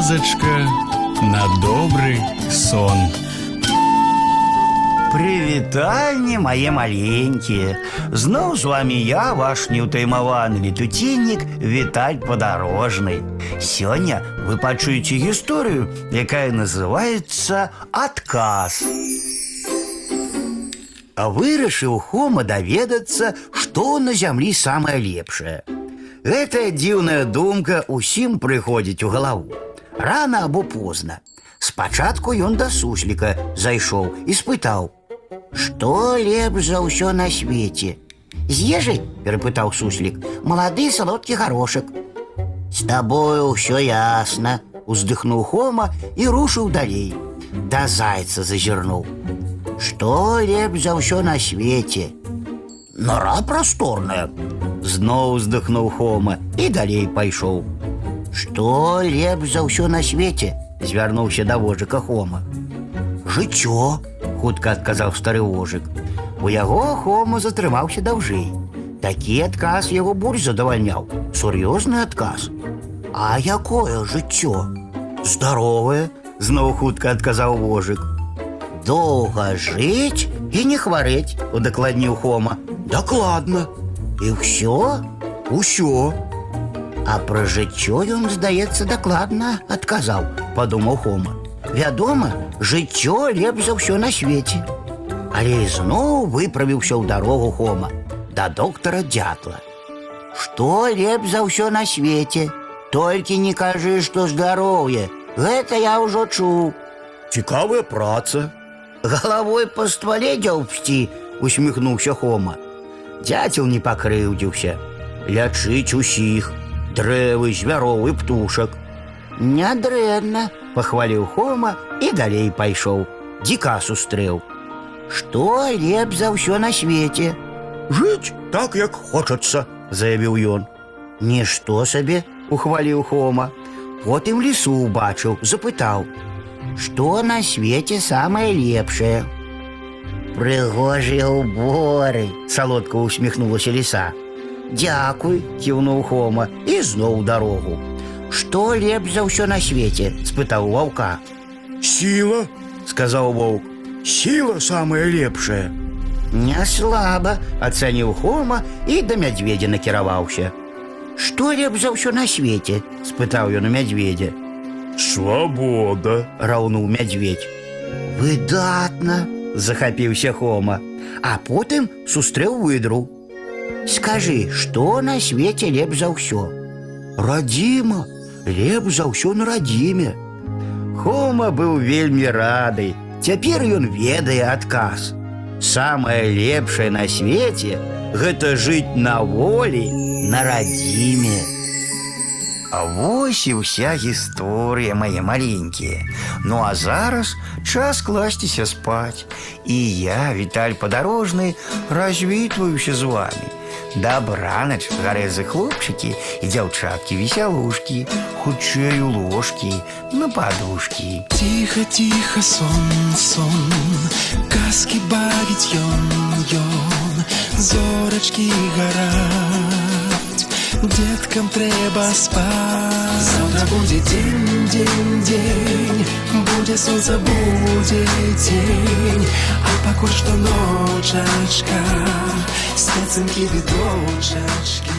казачка на добрый сон. Прывітанне мае маленькія. Зноў з вами я, ваш неўтаймаваны летуценнік Віталь падарожны. Сёння вы пачуеце гісторыю, якая называецца адказ. А вырашыў Хома даведацца, што на зямлі самае лепшае. Гэтая дзіўная думка ўсім прыходзіць у галаву. Рана або позна. Спачатку ён да сусліка зайшоў і спытаў: « Што лепш за ўсё на свеце? З ежай перапытаў суслік, малады салодкі гарошак. З табою ўсё ясна, уздыхнуў Хома і рушыў далей. Да зайца зазірнуў. Што лепш за ўсё на свеце? Нора прасторная. Зноў уздыхнуў Хома і далей пайшоў. Што лепш за ўсё на свеце? звярнуўся да вожыка Хома. Жыццё, хутка адказаў стары вожык. У яго Хома затрымаўся даўжэй. Такі адказ яго больш задавальняў. Сур'ёзны адказ. А якое жыццё? Здаровае, зноў хутка адказаў вожык. Доўга жыць і не хварэць, удакладніў Хома. Дакладна. І ўсё? Усё. А пра жыццё ён, здаецца, дакладна адказаў, падумаў Хома. Вядома, жыццё лепш за ўсё на свеце. Але ізноў выправіўся ў дарогу Хома да доктара дзятла. Што лепш за ўсё на свеце? Толькі не кажы, што здароўе. Гэта я ўжо чуў. Цікавая праца. Галавой па ствале дзяўбсці, усміхнуўся Хома. Дзяцел не пакрыўдзіўся. Лячыць усіх, дрэвы, звяроў і птушак. Нядрэнна, пахваліў Хома і далей пайшоў. Дзіка сустрэў. Што лепш за ўсё на свеце? Жыць так, як хочацца, заявіў ён. Нішто сабе, ухваліў Хома. Потым лісу ўбачыў, запытаў: « Што на свеце самае лепшае? Прыгожыя ўборы, салодка усміхнулася ліса. Дзякуй, кіўнуў Хома і зноў у дарогу. Што лепш за ўсё на свеце? спытаў ваўка. Сіла, сказаў воўк. Сіла самая лепшая. Не слаба, ацаніў Хома і да мядзведзя накіраваўся. Што лепш за ўсё на свеце? спытаў ён у мядзведзя. Свобода. раўнуў мядзведь. Выдатна, захапіўся Хома, а потым сустрэў выдру. Скажы, што на свеце лепш за ўсё? Радзіма, лепш за ўсё на радзіме. Хома быў вельмі рады. Цяпер ён ведае адказ. Самае лепшае на свеце гэта жыць на волі на радзіме. А вось і ўся гісторыя мае маленькія. Ну а зараз час класціся спаць. І я, Віталь падарожны, развітваюся з вами. Дабранач, гарэзы хлопчыкі і дзяўчаткі весялушкі, хутчэй у ложкі, на падушкі. Тихо, тихо, сон, сон, казки бавіць ён, ён, зорачкі гараць, деткам трэба спаць. Завтра будзе дзень, дзень, дзень, будзе сонца, будзе дзень, а пакуль што ночачка, З від очечки.